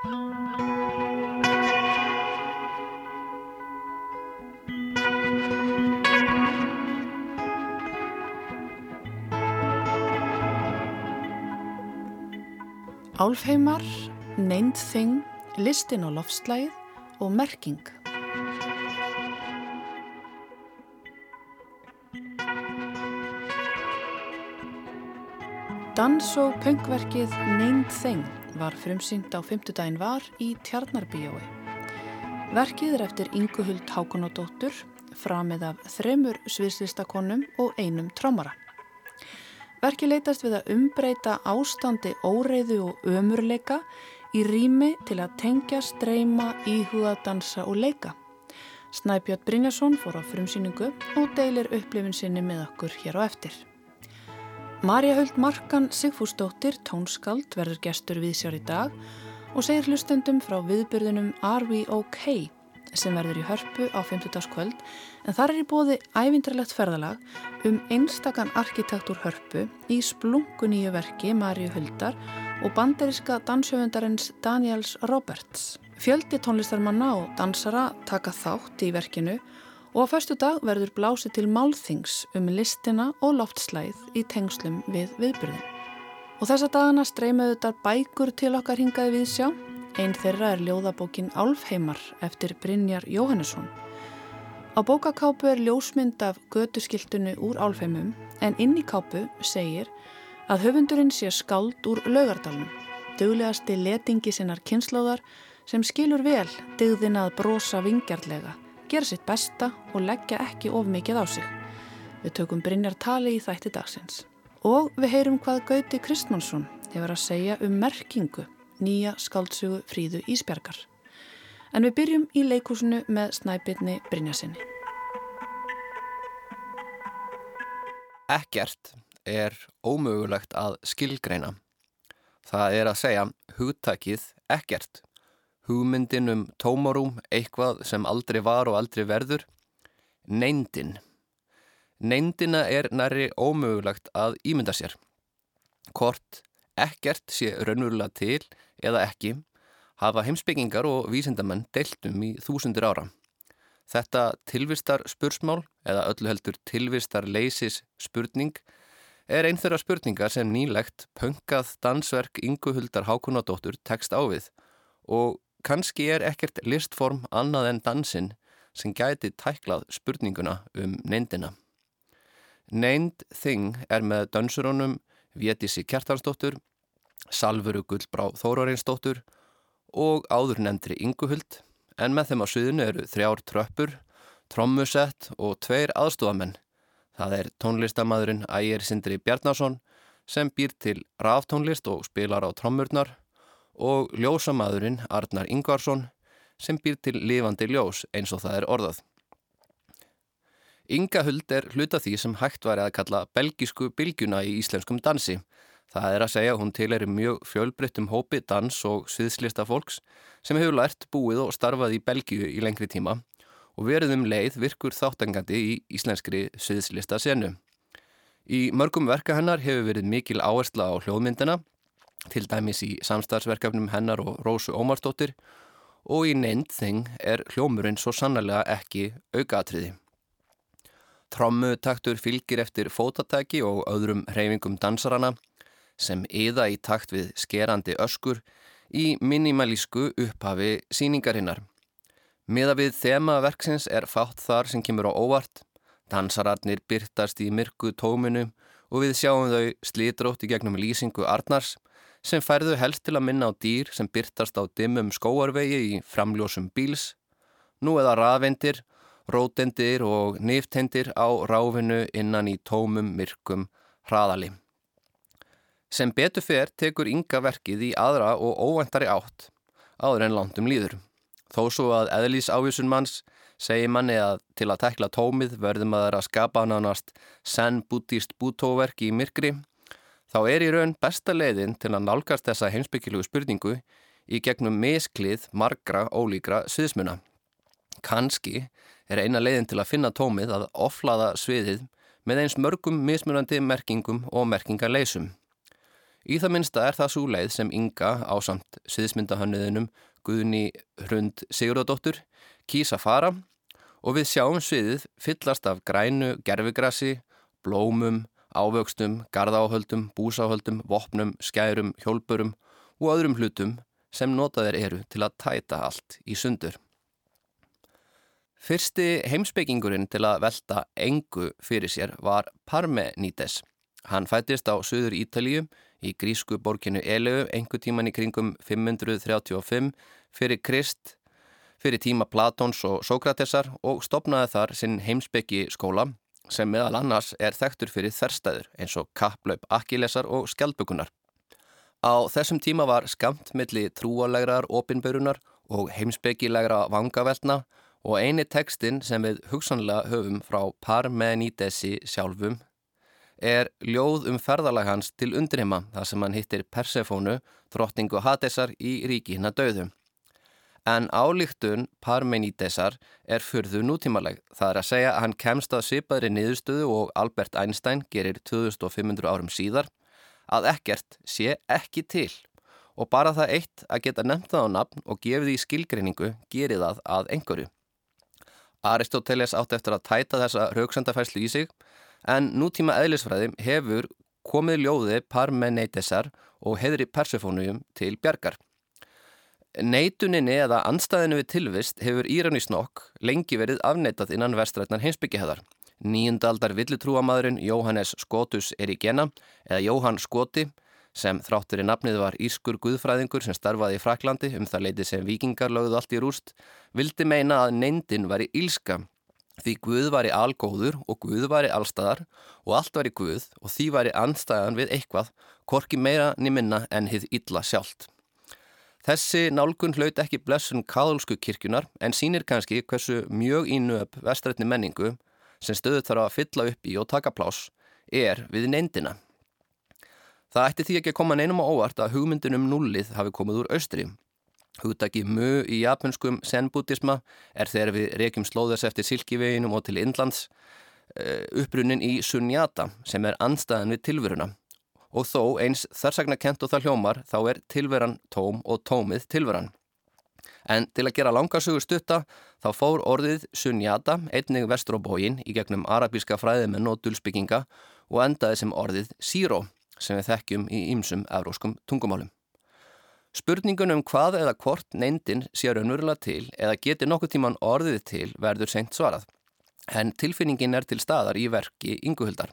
Álfheimar, Neind Þing, Listin og loftslægið og Merking. Dans- og pöngverkið Neind Þing var frumsýnd á fymtudaginn var í Tjarnarbíjói. Verkið er eftir Inguhuld Hákonadóttur, framið af þremur sviðslistakonum og einum trómara. Verki leitast við að umbreyta ástandi óreiðu og ömurleika í rými til að tengja, streyma, íhuga, dansa og leika. Snæbjörn Brynjarsson fór á frumsýningu og deilir upplifin sinni með okkur hér á eftir. Marja Huld Markan Sigfúsdóttir, tónskald, verður gestur við sér í dag og segir hlustendum frá viðbyrðunum Are We OK? sem verður í hörpu á 50. kvöld en þar er í bóði ævindarlegt ferðalag um einstakann arkitektúr hörpu í splunguníu verki Marju Huldar og banderiska dansjöfundarins Daniels Roberts. Fjöldi tónlistarmanna og dansara taka þátt í verkinu og á förstu dag verður blásið til málþings um listina og loftslæð í tengslum við viðbyrðin. Og þessa dagana streymaðu þetta bækur til okkar hingaði við sjá Einn þeirra er ljóðabókin Álfheimar eftir Brynjar Jóhannesson. Á bókakápu er ljósmynd af götuskiltunu úr Álfheimum en inn í kápu segir að höfundurinn sé skáld úr laugardalunum, döglegasti letingi sinnar kynnslóðar sem skilur vel dögðin að brosa vingjarlega, gera sitt besta og leggja ekki of mikið á sig. Við tökum Brynjar tali í þætti dagsins. Og við heyrum hvað Gauti Kristmánsson hefur að segja um merkingu nýja skáltsugu Fríðu Ísbjarkar. En við byrjum í leikúsinu með snæbyrni Brynjasinni. Ekkert er ómögulegt að skilgreina. Það er að segja hugtakið ekkert. Hugmyndin um tómarúm, eitthvað sem aldrei var og aldrei verður. Neindin. Neindina er næri ómögulegt að ímynda sér. Kort ekkert sé raunverulega til eða ekki hafa heimsbyggingar og vísindamenn deltum í þúsundur ára. Þetta tilvistar spursmál eða öllu heldur tilvistar leysis spurning er einn þeirra spurningar sem nýlegt pöngað dansverk Inguhuldar Hákunadóttur tekst á við og kannski er ekkert listform annað en dansinn sem gæti tæklað spurninguna um neyndina. Neynd þing er með dansurónum Vétissi Kjartansdóttur Salvuru Gullbrá Þórarinsdóttur og áður nefndri Inguhuld en með þeim á suðinu eru þrjár tröppur, trommusett og tveir aðstofamenn. Það er tónlistamæðurinn Ægir Sindri Bjarnason sem býr til ráftónlist og spilar á trommurnar og ljósamæðurinn Arnar Ingvarsson sem býr til lifandi ljós eins og það er orðað. Ingahuld er hluta því sem hægt var að kalla belgísku bylgjuna í íslenskum dansi Það er að segja að hún tilæri mjög fjölbryttum hópi dans og sviðslista fólks sem hefur lært búið og starfað í Belgíu í lengri tíma og verið um leið virkur þáttangandi í íslenskri sviðslista senu. Í mörgum verka hennar hefur verið mikil áhersla á hljóðmyndina, til dæmis í samstarfsverkefnum hennar og Rósu Ómarsdóttir og í neynd þing er hljómurinn svo sannlega ekki aukatriði. Trommutaktur fylgir eftir fótatæki og öðrum hreyfingum dansarana sem yða í takt við skerandi öskur í minimalísku upphafi síningarinnar. Miða við þema verksins er fátt þar sem kemur á óvart, dansararnir byrtast í myrku tóminu og við sjáum þau slítrótt í gegnum lýsingu Arnars sem færðu helst til að minna á dýr sem byrtast á dimmum skóarvegi í framljósum bíls, nú eða raðvendir, rótendir og nýftendir á ráfinu innan í tómum myrkum hraðali. Sem betur fer tekur ynga verkið í aðra og óvæntari átt áður en landum líður. Þó svo að eðlís ávísun manns segir manni að til að tekla tómið verðum að að skapa nánast senn bútist bútóverk í myrkri, þá er í raun besta leiðin til að nálgast þessa heimsbyggilugu spurningu í gegnum misklið margra ólíkra sviðsmuna. Kanski er eina leiðin til að finna tómið að oflaða sviðið með eins mörgum mismunandi merkingum og merkingarleysum. Í það minnsta er það svo leið sem Inga á samt sviðismyndahönniðinum Guðni Hrund Sigurðardóttur kýsa fara og við sjáum sviðið fyllast af grænu gerfigrassi, blómum, ávöxtum, gardáhöldum, búsáhöldum, vopnum, skærum, hjólpurum og öðrum hlutum sem notaðir eru til að tæta allt í sundur. Fyrsti heimsbyggingurinn til að velta engu fyrir sér var Parmenides. Hann fættist á söður Ítalíu í grísku borkinu Eleu engu tíman í kringum 535 fyrir Krist fyrir tíma Platons og Sókratesar og stopnaði þar sinn heimsbyggi skóla sem meðal annars er þekktur fyrir þerstæður eins og kapplaup akkilesar og skjaldbökunar. Á þessum tíma var skamt milli trúalegrar opinbörunar og heimsbyggilegra vangaveltna og eini tekstinn sem við hugsanlega höfum frá Parmenidesi sjálfum er ljóð um ferðalag hans til undrima þar sem hann hittir Persefónu, þróttingu Hadesar í ríki hinn að döðum en álíktun Parmenidesar er fyrðu nútímaleg. Það er að segja að hann kemst að svipaðri niðurstöðu og Albert Einstein gerir 2500 árum síðar að ekkert sé ekki til og bara það eitt að geta nefnt það á nafn og gefið í skilgreiningu gerir það að einhverju. Aristoteles átti eftir að tæta þessa rauksendafæslu í sig en nútíma eðlisfræðim hefur komið ljóði Parmenidesar og heðri Persefónujum til bjargar. Neituninni eða anstæðinu við tilvist hefur Íranísnokk lengi verið afneitað innan vestrætnar heimsbyggihæðar. Nýjundaldar villutrúamadurinn Jóhannes Skotus Erigena eða Jóhann Skoti sem þráttur í nafnið var Írskur Guðfræðingur sem starfaði í Fraklandi um það leiti sem vikingar lögðu allt í rúst, vildi meina að neindin var í ílska því Guð var í algóður og Guð var í allstæðar og allt var í Guð og því var í anstæðan við eitthvað, korki meira niminna en hið illa sjálft. Þessi nálgun hlaut ekki blessun kaðolsku kirkjunar en sínir kannski hversu mjög ínöp vestrætni menningu sem stöðu þarf að fylla upp í og taka plás er við neindina. Það ætti því ekki að koma neinum á óvart að hugmyndunum nullið hafi komið úr austri. Hugdagi mu í japanskum zen-bútisma er þegar við reykjum slóðast eftir silkiveginum og til Indlands eh, upprunnin í sunyata sem er anstæðan við tilveruna og þó eins þarsagna kent og það hljómar þá er tilveran tóm og tómið tilveran. En til að gera langarsögur stutta þá fór orðið Sunyata einnig vestur á bógin í gegnum arabíska fræðimenn og dulsbygginga og endaði sem orðið Síró sem við þekkjum í ýmsum evróskum tungumálum. Spurningun um hvað eða hvort neindin sé raunverulega til eða geti nokkuð tíman orðið til verður senkt svarað. En tilfinningin er til staðar í verki ynguhildar.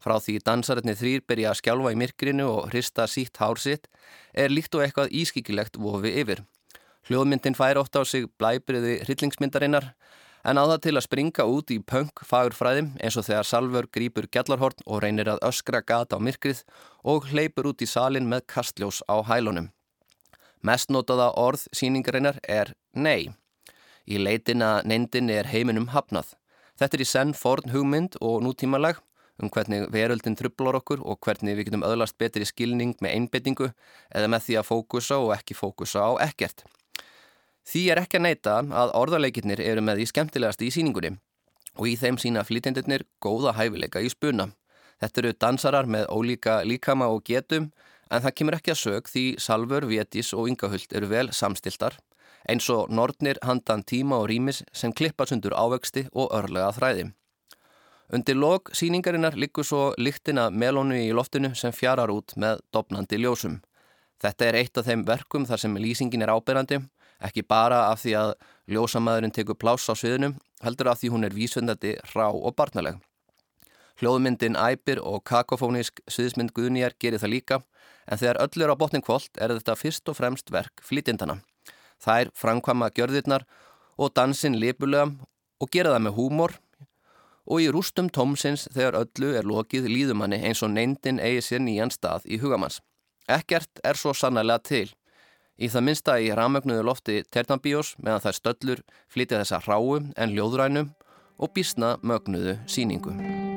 Frá því dansararnir þrýr byrja að skjálfa í myrkrinu og hrista sítt hár sitt er líkt og eitthvað ískikilegt vofi yfir. Hljóðmyndin fær ofta á sig blæbriði hryllingsmyndarinnar en á það til að springa út í punk fagurfræðim eins og þegar Salvör grýpur gjallarhorn og reynir að öskra gata á myrkrið og hleypur út í salin með kastljós á hælunum. Mest notaða orð síningarinnar er nei. Í leitina neindin er heiminum hafnað. Þetta er í senn forn hugmynd og nútímalag um hvernig veröldin trublar okkur og hvernig við getum öðlast betri skilning með einbettingu eða með því að fókusa og ekki fókusa á ekkert. Því er ekki að neyta að orðarleikirnir eru með því skemmtilegast í síningunni og í þeim sína flytjendirnir góða hæfileika í spuna. Þetta eru dansarar með ólíka líkama og getum en það kemur ekki að sög því Salfur, Vétis og Yngahult eru vel samstiltar eins og Nordnir handan tíma og rýmis sem klippast undur ávexti og örlega þræði. Undir lok síningarinnar likur svo lyktina melónu í loftinu sem fjarar út með dopnandi ljósum. Þetta er eitt af þeim verkum þar sem lýsingin er áberandi, ekki bara af því að ljósamæðurinn tekur pláss á sviðinu, heldur af því hún er vísvendandi rá og barnaleg. Hljóðmyndin æpir og kakofónisk sviðismynd Guðnýjar gerir það líka, en þegar öll er á botning kvöld er þetta fyrst og fremst verk flítindana. Það er framkvama gjörðirnar og dansin lipulega og gera það með húmor, og í rústum tómsins þegar öllu er lokið líðumanni eins og neindin eigi sér nýjan stað í hugamanns. Ekkert er svo sannarlega til. Í það minsta í ramögnuðu lofti Ternabíos meðan þær stöllur flytja þessa ráu en ljóðrænu og bísna mögnuðu síningu.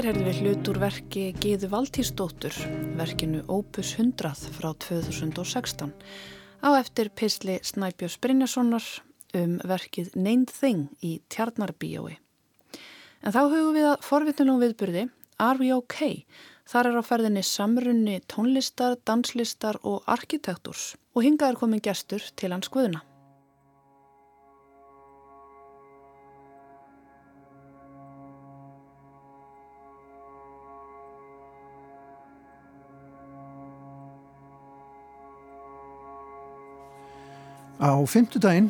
Hér herðum við hlut úr verki Gíðu Valtísdóttur, verkinu Opus 100 frá 2016 á eftir Pisli Snæbjörns Brynjasonar um verkið Named Thing í Tjarnarbíói. En þá hugum við að forvitunum viðburði Are We OK? Þar er á ferðinni samrunni tónlistar, danslistar og arkitekturs og hingað er komin gestur til hans guðuna. Á fymtudaginn,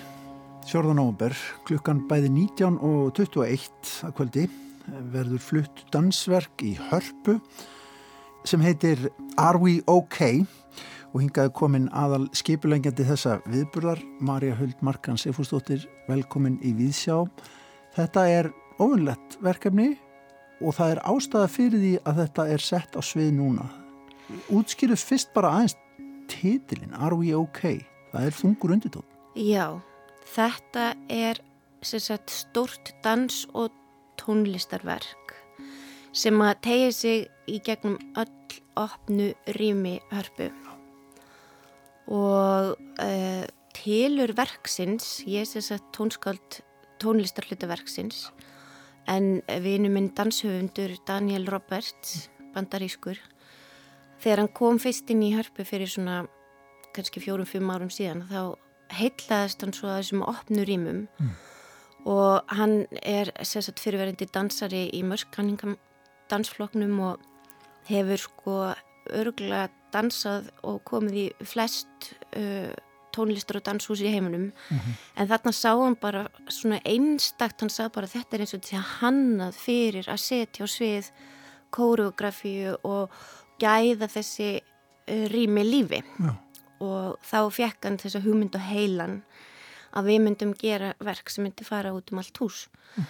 14. november, klukkan bæði 19 og 21 að kvöldi verður flutt dansverk í hörpu sem heitir Are We OK? og hingaði komin aðal skipulengjandi þessa viðburðar, Marja Huld Markan Sefúsdóttir, velkomin í Víðsjá. Þetta er ofunlegt verkefni og það er ástæða fyrir því að þetta er sett á svið núna. Útskýru fyrst bara aðeins titilin, Are We OK? Það er þungur undirtótt. Já, þetta er sagt, stort dans og tónlistarverk sem að tegja sig í gegnum öll opnu rými hörpu og uh, tilur verksins, ég er þess að tónskáld tónlistarhlutaverksins en vinu minn danshöfundur Daniel Roberts, bandarískur þegar hann kom fyrst inn í hörpu fyrir svona kannski fjórum-fimm árum síðan þá heitlaðist hann svo að þessum opnu rýmum mm. og hann er sérstaklega fyrirverandi dansari í mörskanningam dansfloknum og hefur sko örgulega dansað og komið í flest uh, tónlistar og danshús í heiminum mm -hmm. en þarna sá hann bara svona einstakt, hann sá bara þetta er eins og því að hannað fyrir að setja á svið kóreografíu og gæða þessi uh, rými lífi Já og þá fekk hann þess að hugmynd og heilan að við myndum gera verk sem myndi fara út um allt hús mm.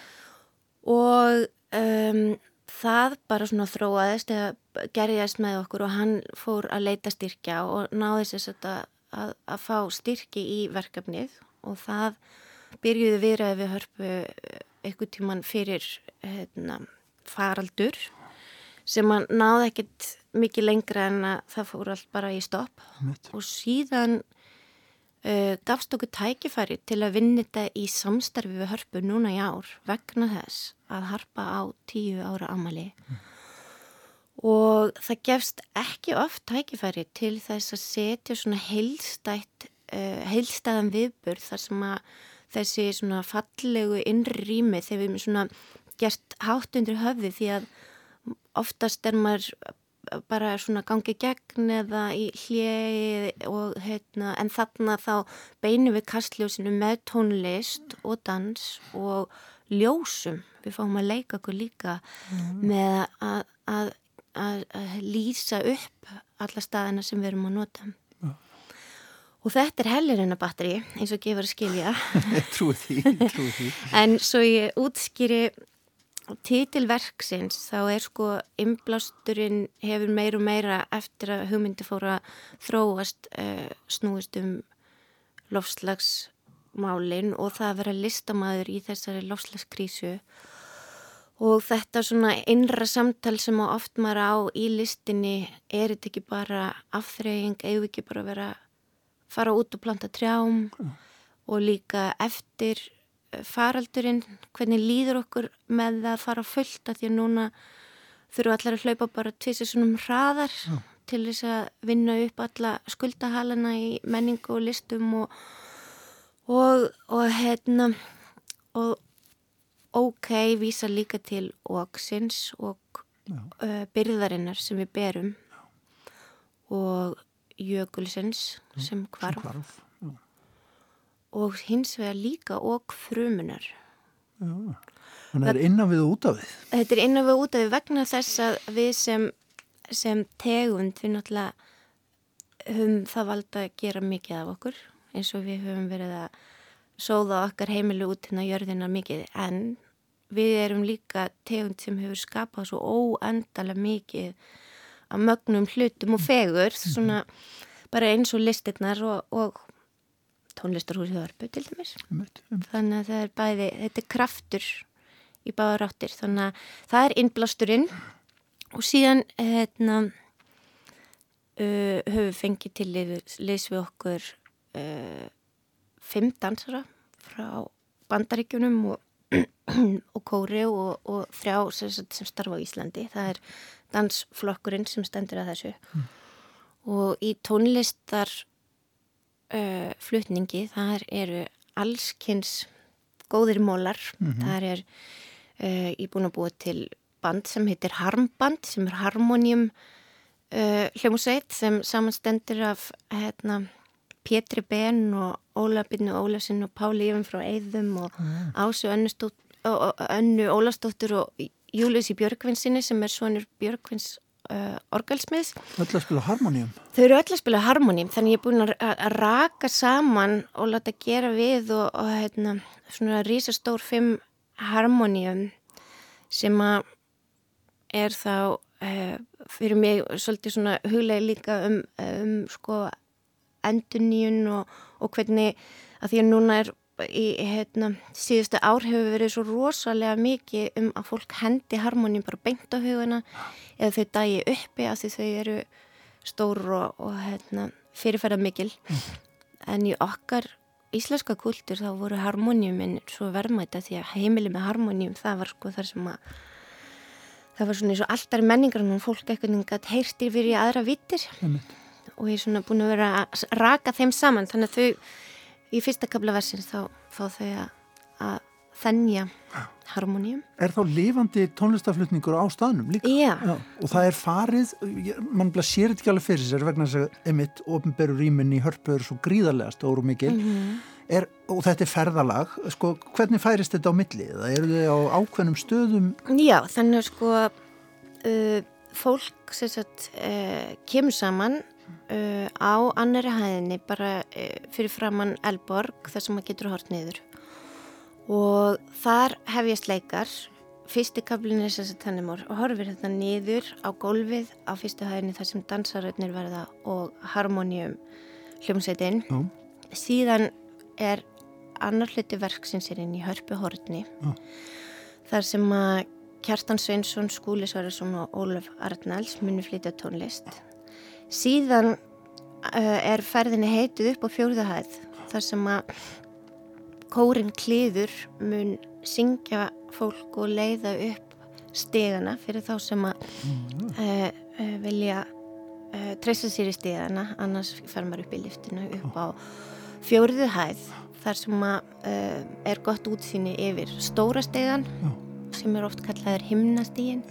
og um, það bara svona þróaðist eða gerðist með okkur og hann fór að leita styrkja og náði þess að, að, að fá styrki í verkefnið og það byrjuði viðræði við hörpu eitthvað tíman fyrir hérna, faraldur sem hann náði ekkert mikið lengra en að það fór allt bara í stopp Mitt. og síðan uh, gafst okkur tækifæri til að vinna þetta í samstarfi við hörpu núna í ár vegna þess að harpa á tíu ára amali mm. og það gefst ekki oft tækifæri til þess að setja svona heilstætt uh, heilstæðan viðbur þar sem að þessi svona fallegu innri rými þegar við erum svona gert hátt undir höfði því að oftast er maður bara svona gangi gegn eða í hljegi og heitna, en þarna þá beinum við kastljósinu með tónlist og dans og ljósum við fáum að leika okkur líka mm. með að, að, að, að lýsa upp alla staðina sem við erum að nota mm. og þetta er hellirinn að batteri eins og gefur að skilja trú því, trú því en svo ég útskýri Títilverksins þá er sko inblásturinn hefur meir og meira eftir að hugmyndi fóra þróast uh, snúist um lofslagsmálinn og það að vera listamæður í þessari lofslagskrísu og þetta svona innra samtal sem á oft maður á í listinni er þetta ekki bara afþreying, eða ekki bara vera fara út og planta trjám? Og líka eftir faraldurinn, hvernig líður okkur með að fara fullt að því að núna þurfum allar að hlaupa bara tvisir svonum hraðar Já. til þess að vinna upp alla skuldahalana í menningu og listum og og, og hérna og ok, vísa líka til óksins og uh, byrðarinnar sem við berum Já. og jökulsins Já. sem hvarf og hins vegar líka og frumunar. Já, þannig að það er innan við út af því. Þetta er innan við út af því vegna þess að við sem, sem tegund við náttúrulega höfum það valda að gera mikið af okkur eins og við höfum verið að sóða okkar heimilu út hérna jörðina mikið en við erum líka tegund sem hefur skapað svo óendala mikið að mögnum hlutum og fegur mhm. svona bara eins og listirnar og, og tónlistarhúsið Örbu til dæmis. Einmitt, einmitt. Þannig að það er bæði, þetta er kraftur í báðar áttir þannig að það er innblásturinn og síðan hérna uh, höfum við fengið til liðs við okkur uh, fimm dansara frá bandaríkjunum og, og kóri og, og þrjá sem, sem starfa á Íslandi það er dansflokkurinn sem stendur að þessu mm. og í tónlistar uh, flutningi þar eru allskynns góðir mólar mm -hmm. þar er uh, ég búin að búa til band sem heitir Harmband sem er harmonium uh, hljómsveit sem samanstendur af hérna, Pétri Ben og Óla Byrnu Ólasinn og Páli Ífum frá Eithum og mm. Ásu Önnu Ólastóttur og Július í Björgvinsinni sem er svonur Björgvins uh, orgalsmiðs. Öll að spila harmoníum? Þau eru öll að spila harmoníum þannig ég er búin að, raka saman og láta gera við og, og hérna, svona rísastór fimm harmoníum sem að er þá uh, fyrir mig svolítið svona huglega líka um, um sko enduníun og, og hvernig að því að núna er í hérna, síðustu ár hefur verið svo rosalega mikið um að fólk hendi harmoníum bara beint á huguna eða þau dagi uppi að því þau eru stór og, og hérna, fyrirferða mikil en í okkar íslenska kultur þá voru harmoníuminn svo verðmæta því að heimili með harmoníum það var sko þar sem að það var svona eins og alltaf menningar og fólk eitthvað gætt heyrtir fyrir aðra vittir og ég er svona búin að vera að raka þeim saman þannig að þau í fyrsta kabla versins þá fá þau að, þennja harmoníum. Er þá lifandi tónlistaflutningur á staðnum líka? Já. Já. Og það er farið, mann bara sér ekki alveg fyrir sér vegna þess að emitt ofnberu rýmin í hörpu eru svo gríðarlega stóru mikil mm -hmm. er, og þetta er ferðalag, sko, hvernig færist þetta á millið? Það eru þið á ákveðnum stöðum? Já, þannig að sko uh, fólk sagt, uh, kemur saman uh, á annari hæðinni bara uh, fyrir framann Elborg þar sem maður getur hort niður. Og þar hef ég sleikar fyrsti kablin er þess að tannimór og horfir þetta niður á gólfið á fyrstu hæðinni þar sem dansaröðnir verða og harmoníum hljómsveitin. Mm. síðan er annar hluti verksins er inn í hörpuhortni mm. þar sem að Kjartan Sveinsson, Skúli Svararsson og Ólaf Arnalds muni flytja tónlist síðan uh, er ferðinni heitið upp á fjórðahæð þar sem að kórin kliður mun syngja fólk og leiða upp stegana fyrir þá sem að mm. uh, uh, vilja uh, treysa sér í stegana annars fer maður upp í liftinu upp á fjóruðu hæð þar sem að er gott útsýni yfir stóra stegan sem er oft kallaður himnastígin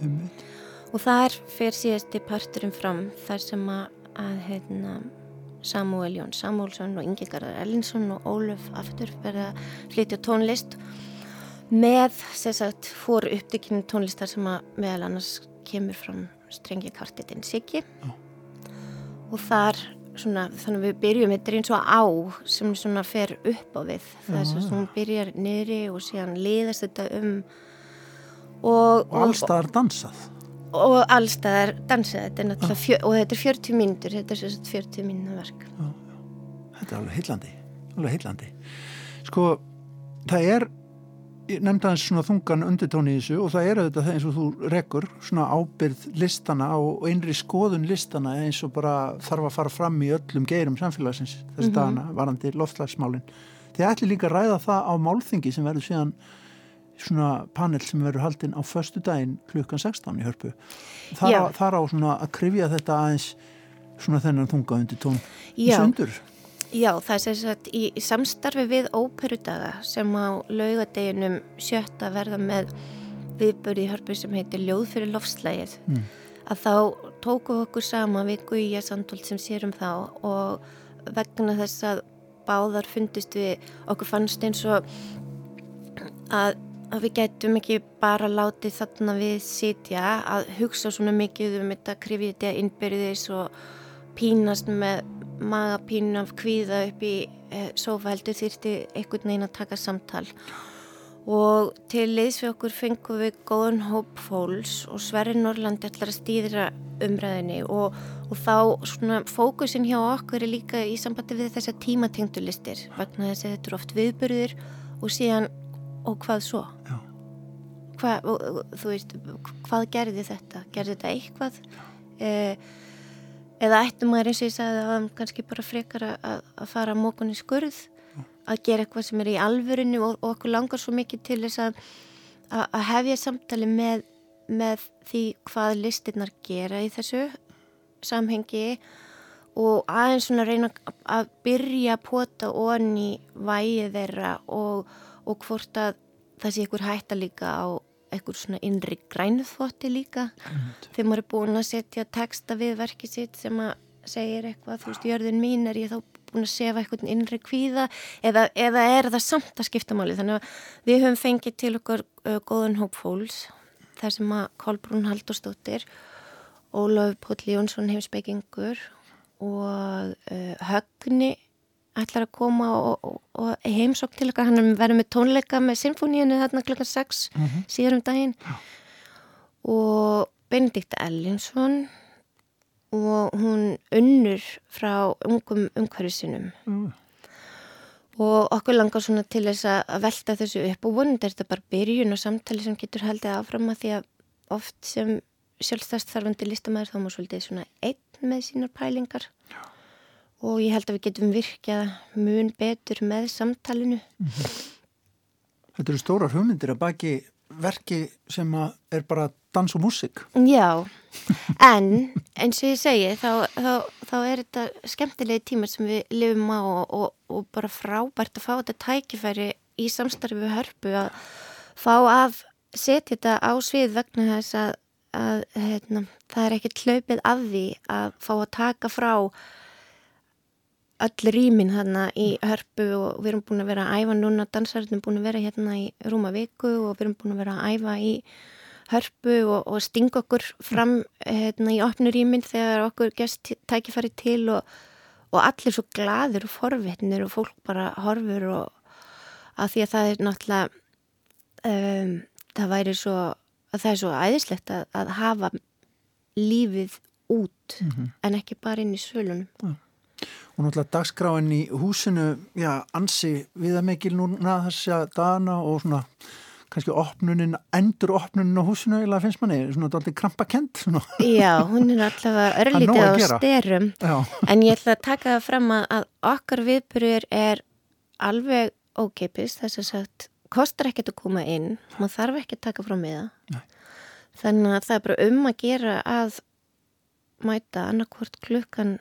og þar fer síðasti parturinn fram þar sem að, að heitna Samuel Jón Samuelsson og Ingi Garðar Ellinsson og Óluf aftur verða flytja tónlist með sagt, fór uppdykjum tónlistar sem að meðal annars kemur fram strengjakvartetinn Siggi. Oh. og þar svona, þannig að við byrjum, þetta er eins og á sem svona fer upp á við. Er svo sem hún byrjar niðri og síðan liðast þetta um og, og allstaðar dansað og allstaðar dansa þetta er náttúrulega fjö, og þetta er 40 myndur þetta er svona 40 mynda verk já. þetta er alveg heillandi alveg heillandi sko það er nefnda hans svona þungan undirtóni í þessu og það er auðvitað eins og þú rekur svona ábyrð listana og einri skoðun listana eins og bara þarf að fara fram í öllum geirum samfélagsins þess mm -hmm. dana varandi loftslagsmálin þið ætli líka að ræða það á málþingi sem verður síðan svona panel sem verður haldinn á förstu daginn klukkan 16 í hörpu. Þar á, þar á svona að krifja þetta aðeins svona þennan þunga undir tón í sundur. Já, það er þess að í samstarfi við óperudaga sem á laugadeginum sjötta verða með viðbörði í hörpu sem heitir Ljóð fyrir lofslægið mm. að þá tókum við okkur sama við Guðja Sandholt sem sérum þá og vegna þess að báðar fundist við okkur fannst eins og að að við getum ekki bara látið þarna við sitja að hugsa svona mikið um þetta krifitja innbyrðis og pínast með magapínu af kvíða upp í e, sofa heldur þýrti einhvern veginn að taka samtal. Og til liðs við okkur fengum við góðan hóp fólks og Sverri Norrlandi ætlar að stýðra umræðinni og, og þá svona fókusin hjá okkur er líka í sambandi við þessa tímatengtulistir vegna þess að þetta eru oft viðbyrðir og síðan og hvað svo? Já. hva, þú veist, hvað gerði þetta? Gerði þetta eitthvað? Eh, eða ættum maður eins og ég sagði að kannski bara frekar að, að fara mókunni skurð, að gera eitthvað sem er í alvörinu og, og okkur langar svo mikið til þess að, að hefja samtali með, með því hvað listinnar gera í þessu samhengi og aðeins svona reyna að byrja að pota onni vægið þeirra og, og hvort að það sé ykkur hætta líka á eitthvað svona innri grænuþvotti líka. Þegar maður er búin að setja texta við verkið sitt sem að segir eitthvað, þú veist, jörðin mín er ég þá búin að sefa eitthvað innri kvíða? Eða, eða er það samt að skipta máli? Þannig að við höfum fengið til okkur uh, góðan hóp fólks þar sem að Kolbrún Haldurstóttir Ólaf Póll Jónsson hefur spekingur og uh, Högni ætlar að koma og, og, og heimsokk til okkar, hann verður með tónleika með symfóníinu þarna klokkan 6 mm -hmm. síðan um daginn ja. og Benedikt Ellinsson og hún unnur frá ungum umhverfisinum mm. og okkur langar svona til þess að velta þessu upp og vonandi er þetta bara byrjun og samtali sem getur haldið áfram að því að oft sem sjálfstæðst þarfandi listamæður þá má svolítið svona einn með sínar pælingar Já og ég held að við getum virkjað mun betur með samtalinu. Mm -hmm. Þetta eru stórar hugmyndir að baki verki sem er bara dans og músik. Já, en eins og ég segi þá, þá, þá er þetta skemmtilegi tímar sem við lifum á og, og, og bara frábært að fá þetta tækifæri í samstarfi við hörpu að fá að setja þetta á svið vegna þess að, að heitna, það er ekkert hlaupið af því að fá að taka frá öll rýmin þarna í hörpu og við erum búin að vera að æfa núna, dansarinn er búin að vera hérna í rúma viku og við erum búin að vera að æfa í hörpu og, og stinga okkur fram hérna í opnu rýmin þegar okkur gest tækifæri til og, og allir svo gladur og forvetnir og fólk bara horfur og að því að það er náttúrulega um, það væri svo að það er svo æðislegt að, að hafa lífið út mm -hmm. en ekki bara inn í svölunum. Ja og náttúrulega dagskráin í húsinu já, ansi viðamegil núna þess að dana og svona kannski opnunin, endur opnunin á húsinu eða finnst manni, svona doldið krampakent Já, hún er allavega örlítið á styrum, en ég ætla að taka það fram að okkar viðbyrjur er alveg ókeipis, þess að sagt kostar ekkert að koma inn, maður þarf ekki að taka frá miða þannig að það er bara um að gera að mæta annarkvort klukkan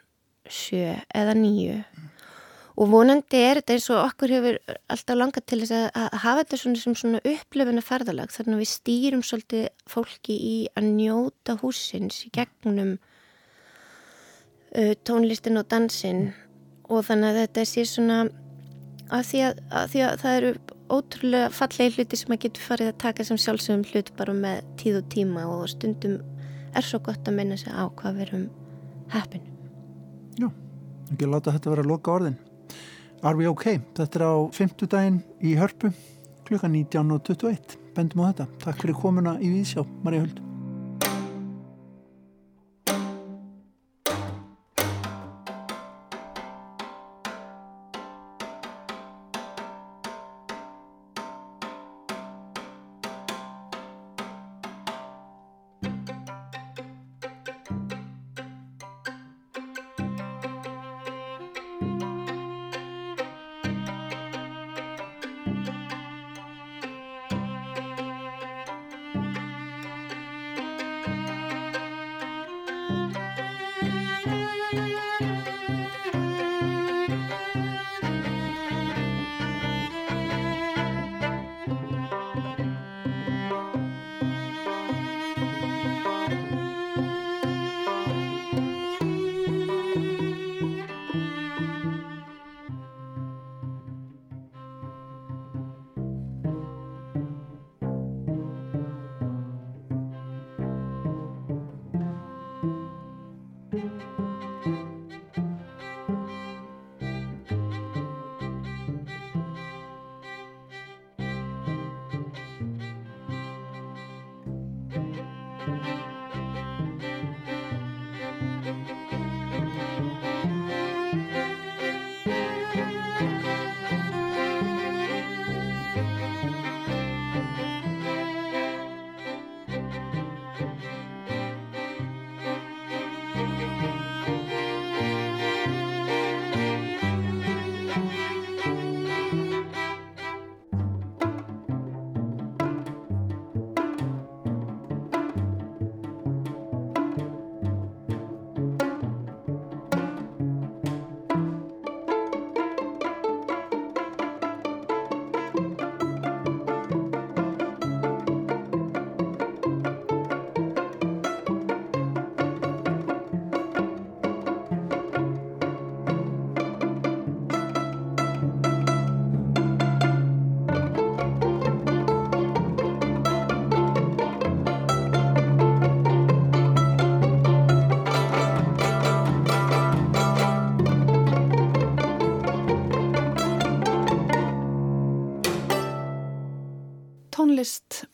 sjö eða nýju og vonandi er þetta eins og okkur hefur alltaf langað til þess að hafa þetta svona sem svona upplöfuna ferðalag þannig að við stýrum svolítið fólki í að njóta húsins í gegnum uh, tónlistin og dansin og þannig að þetta sé svona að því að, að, því að það eru ótrúlega fallegi hluti sem að getur farið að taka sem sjálfsögum hlut bara með tíð og tíma og stundum er svo gott að minna sig á hvað við erum heppin Já, ekki láta þetta vera að loka orðin. Are we ok? Þetta er á fymtudaginn í hörpu klukkan 19.21. Bendum á þetta. Takk fyrir komuna í Vísjá, Marja Huld.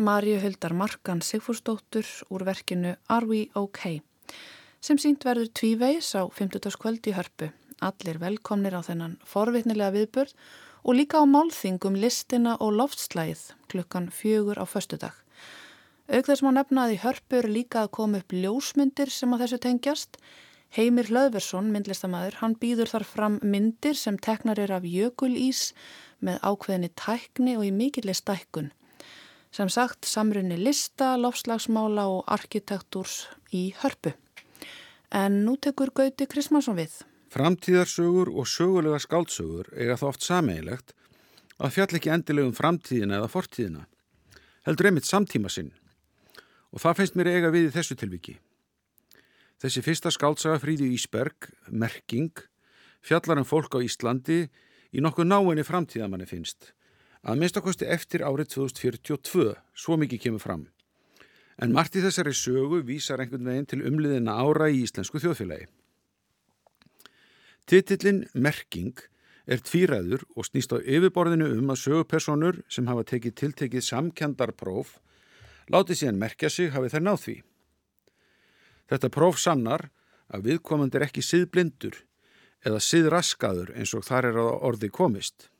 Marju Huldar Markan Sigfúrsdóttur úr verkinu Are We OK? sem sínt verður tvíveis á 50. kvöld í hörpu. Allir velkomnir á þennan forvitnilega viðbörð og líka á málþingum listina og loftslæð klukkan fjögur á föstudag. Auk þess má nefnaði hörpur líka að koma upp ljósmyndir sem á þessu tengjast. Heimir Hlöðversson, myndlistamæður, hann býður þar fram myndir sem teknar er af jökulís með ákveðinni tækni og í mikillir stækkun. Sem sagt, samrunni lista, lofslagsmála og arkitektúrs í hörpu. En nú tekur Gauti Krismansson við. Framtíðarsögur og sögulega skáldsögur eiga þá oft sameigilegt að fjall ekki endilegum framtíðina eða fortíðina. Heldur einmitt samtíma sinn. Og það finnst mér eiga við í þessu tilviki. Þessi fyrsta skáldsaga Fríði Ísberg, Merking, fjallar um fólk á Íslandi í nokkuð náinni framtíðamanni finnst. Að minnstakosti eftir árið 2042, svo mikið kemur fram. En margt í þessari sögu vísar einhvern veginn til umliðina ára í íslensku þjóðfélagi. Titillin Merking er tvíræður og snýst á yfirborðinu um að sögupersonur sem hafa tekið tiltekið samkendarpróf láti síðan merkja sig hafi þær náð því. Þetta próf sannar að viðkomandi er ekki siðblindur eða siðraskaður eins og þar er að orði komist.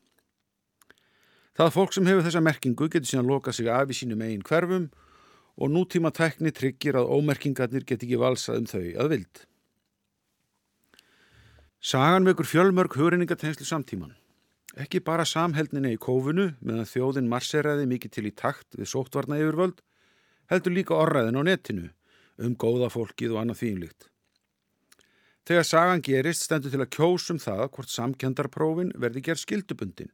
Það fólk sem hefur þessa merkingu getur síðan lokað sig af í sínum eigin hverfum og nútíma tekni tryggir að ómerkingarnir get ekki valsað um þau að vild. Sagan vekur fjölmörg hugreiningatenslu samtíman. Ekki bara samheldninni í kófunu meðan þjóðin marseraði mikið til í takt við sóttvarna yfirvöld, heldur líka orraðin á netinu um góða fólkið og annað þýmlikt. Þegar sagan gerist stendur til að kjósum það hvort samkjöndarprófin verði gerð skildubundin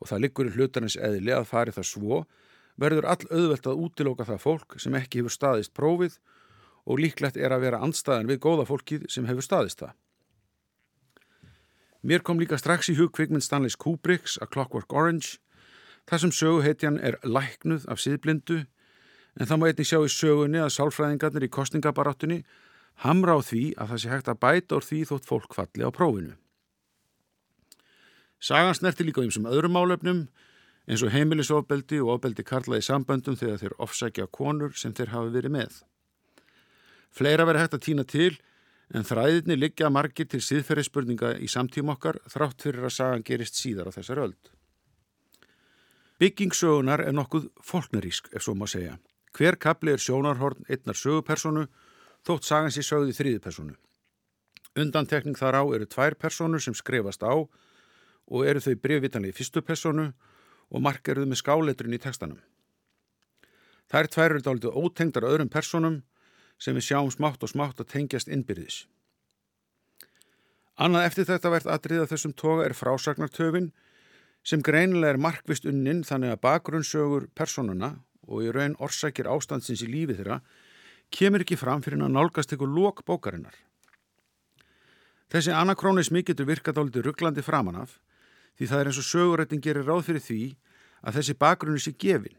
og það liggur í hlutarins eðli að fari það svo verður all auðvelt að útilóka það fólk sem ekki hefur staðist prófið og líklegt er að vera andstaðan við góða fólkið sem hefur staðist það. Mér kom líka strax í hug kvikminn Stanleys Kubricks A Clockwork Orange þar sem söguhetjan er læknuð af síðblindu en það má einnig sjá í sögunni að sálfræðingarnir í kostningabaráttunni hamra á því að það sé hægt að bæta úr því þótt fólk falli á prófinu. Sagan snerti líka um sem öðrum álefnum eins og heimilisofbeldi og ofbeldi karlaði samböndum þegar þeir ofsækja konur sem þeir hafi verið með. Fleira verið hægt að týna til en þræðinni liggja margir til síðferðisspurninga í samtíma okkar þrátt fyrir að sagan gerist síðar á þessar öld. Byggingsögunar er nokkuð fólknarísk, ef svo má segja. Hver kapli er sjónarhorn einnar sögupersonu, þótt sagan sér sögði þrýði personu. Undantekning þar á eru tvær personu sem skrifast á og eru þau breyfvitanlega í fyrstu personu og markeruðu með skáletrun í tekstanum. Þær tvær eru dálítið ótengdar öðrum personum sem við sjáum smátt og smátt að tengjast innbyrðis. Annað eftir þetta verðt aðriða þessum toga er frásagnartöfin sem greinilega er markvist unnin þannig að bakgrunnsögur personuna og í raun orsakir ástandsins í lífi þeirra kemur ekki fram fyrir að nálgast eitthvað lók bókarinnar. Þessi anakrónismi getur virkað álítið rugglandi framanaf því það er eins og sögurættin gerir ráð fyrir því að þessi bakgrunni sé gefin.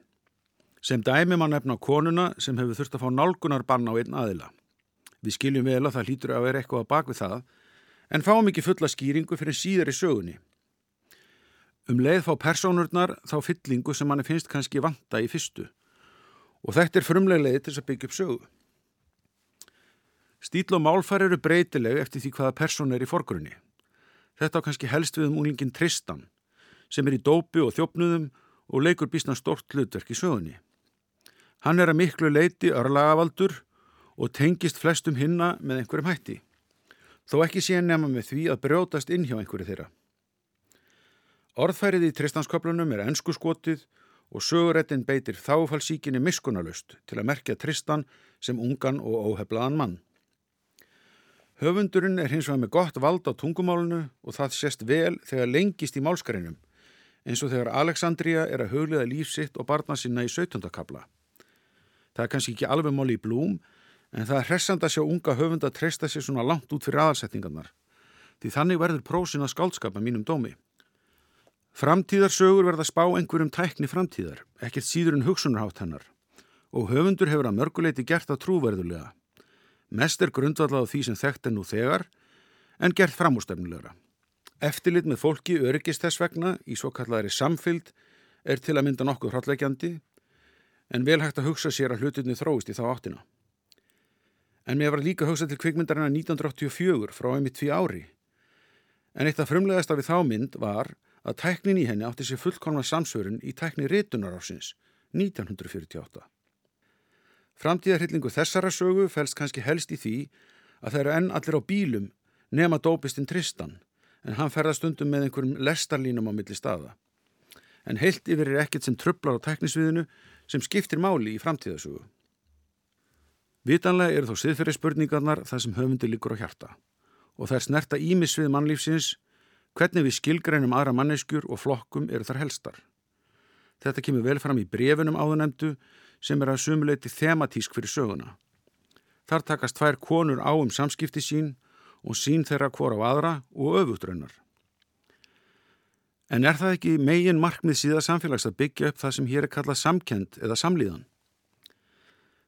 Sem dæmi mann nefna konuna sem hefur þurft að fá nálgunarbann á einn aðila. Við skiljum vel að það hlýtur að vera eitthvað að bak við það, en fáum ekki fulla skýringu fyrir síðar í sögunni. Um leið fá persónurnar þá fyllingu sem manni finnst kannski vanta í fyrstu og þetta er frumlega leið til að byggja upp sögu. Stíl og málfær eru breytileg eftir því hvaða persón er í forgrunni. Þetta á kannski helst við um unglingin Tristan sem er í dópi og þjópnuðum og leikur bísna stort hlutverk í sögunni. Hann er að miklu leiti örlagavaldur og tengist flestum hinna með einhverjum hætti, þó ekki sé nema með því að brjótast inn hjá einhverju þeirra. Orðfærið í tristanskaplunum er ennsku skotið og sögurettin beitir þáfallsíkinni miskunalust til að merkja Tristan sem ungan og óheflaðan mann. Höfundurinn er hins vegar með gott vald á tungumálunu og það sést vel þegar lengist í málskreinum, eins og þegar Alexandria er að hugliða lífsitt og barna sinna í 17. kabla. Það er kannski ekki alveg móli í blúm en það er hressand að sjá unga höfund að treysta sér svona langt út fyrir aðalsettingarnar. Því þannig verður prósin að skálskapa mínum dómi. Framtíðarsögur verða spá einhverjum tækni framtíðar, ekkert síður en hugsunarhátt hennar. Og höfundur hefur að mörguleiti gert það trúverðulega. Mest er grundvallað á því sem þekkt er nú þegar, en gert framústefnulegra. Eftirlit með fólki öryggist þess vegna í svo kallari samfylg er til að mynda nokkuð hrattleikjandi en vel hægt að hugsa sér að hlutinni þróist í þá áttina. En mér var líka hugsað til kvikmyndarina 1984 frá einmitt því ári. En eitt af frumlegasta við þá mynd var að tæknin í henni átti sér fullkomna samsvörun í tækni rétunar ásins 1948. Framtíðarhyllingu þessara sögu fælst kannski helst í því að það eru enn allir á bílum nema dópistinn Tristan en hann ferða stundum með einhverjum lestarlínum á milli staða. En heilt yfir er ekkert sem tröflar á teknisviðinu sem skiptir máli í framtíðasögu. Vitanlega eru þó siðferði spurningarnar það sem höfundi líkur á hjarta og er snerta ímisvið mannlífsins hvernig við skilgreinum aðra manneskjur og flokkum eru þar helstar. Þetta kemur vel fram í brefunum áðunemdu sem er að sumuleiti thematísk fyrir söguna. Þar takast tvær konur á um samskipti sín og sín þeirra hvora á aðra og öfutraunar. En er það ekki megin markmið síða samfélags að byggja upp það sem hér er kallað samkend eða samlíðan?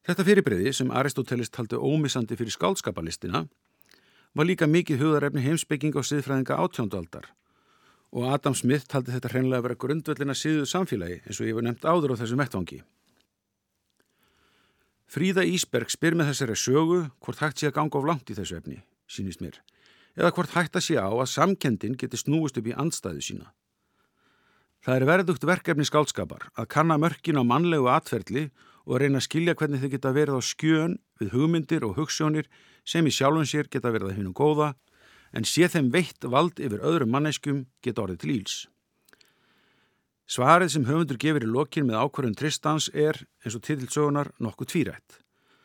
Þetta fyrirbreyði sem Aristoteles taldi ómissandi fyrir skálskapalistina var líka mikið hugarefni heimsbygging á siðfræðinga átjóndualdar og Adam Smith taldi þetta hreinlega að vera grundvöldina síðuð samfélagi eins og ég var nefnt áður á þessum vettvangi. Fríða Ísberg spyr með þessari sögu hvort hægt sé að ganga of langt í þessu efni, sínist mér, eða hvort hægt að sé á að samkendin geti snúist upp í andstæðu sína. Það er verðugt verkefni skálskapar að kanna mörkin á mannlegu atferðli og reyna að skilja hvernig þau geta verið á skjön við hugmyndir og hugssjónir sem í sjálfum sér geta verið að hinn og góða en sé þeim veitt vald yfir öðrum manneskum geta orðið til íls. Svarið sem höfundur gefur í lokin með ákvarðun Tristans er, eins og titilsögunar, nokkuð tvírætt,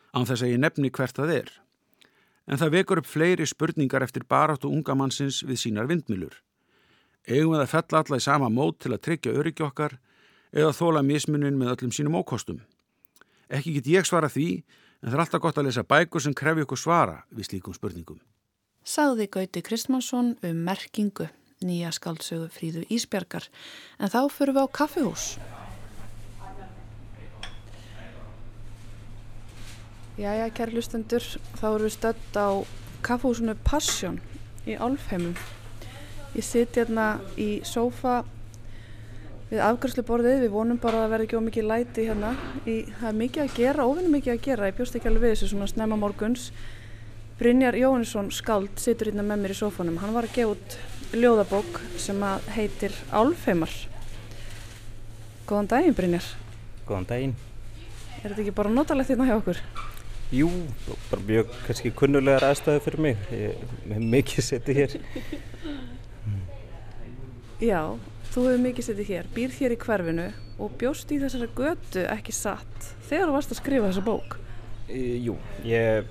án þess að ég nefni hvert það er. En það vekur upp fleiri spurningar eftir barátt og unga mannsins við sínar vindmilur. Eigum við að fella alla í sama mót til að tryggja öryggi okkar eða þóla mismunin með öllum sínum ókostum? Ekki get ég svara því, en það er alltaf gott að lesa bækur sem krefju okkur svara við slíkum spurningum. Sagði Gauti Kristmansson um merkingu nýja skaldsögu Fríðu Ísbjarkar en þá fyrir við á kaffihús. Jæja, kæri lustendur, þá erum við stödd á kaffihúsinu Passion í Álfheimum. Ég sitt hérna í sófa við afgjörsluborðið, við vonum bara að það verði ekki ómikið læti hérna. Í, það er mikið að gera, óvinni mikið að gera, ég bjóst ekki alveg við þessu svona snemma morguns. Brynjar Jóhannesson skald situr hérna með mér í sófanum, hann var að gefa út ljóðabók sem að heitir Álfheimar. Góðan daginn Brynjar. Góðan daginn. Er þetta ekki bara notalegt hérna hjá okkur? Jú, bara mjög kannski kunnulegar aðstæðu fyrir mig. Ég hef mikið setið hér. Já, Þú hefur mikið setið hér, býr hér í hverfinu og bjóst í þessari götu ekki satt þegar þú varst að skrifa þessa bók. Jú, ég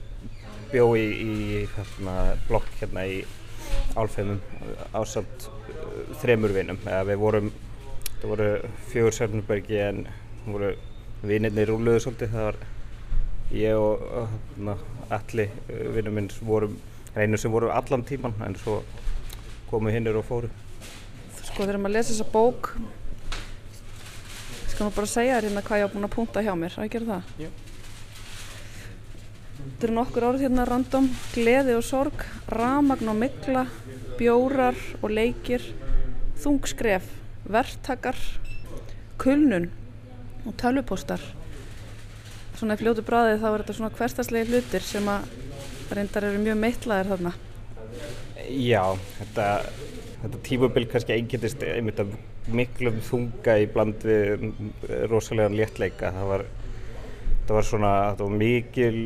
bjó í, í hérna, blokk hérna í Álfheimum ásamt uh, þremur vinum. Eða við vorum, það voru fjögur Sörnbergi en voru vinirni rúluðu svolítið. Það var ég og hérna, allir vinum minn vorum einu sem voru allan tíman en svo komu hinnir og fóru sko þegar maður lesa þessa bók skal maður bara segja þér hérna hvað ég á búin að punta hjá mér að ég gera það Já. Þetta eru nokkur orð hérna random. Gleði og sorg, ramagn og mikla bjórar og leikir þungskref verktakar kulnun og tölvupostar svona í fljótu bræði þá er þetta svona hverstaslega hlutir sem að reyndar eru mjög meittlaðir þarna. Já, þetta þetta tímabill kannski einkendist einmitt af miklum þunga í bland við rosalega léttleika. Það var, það var svona það var mikil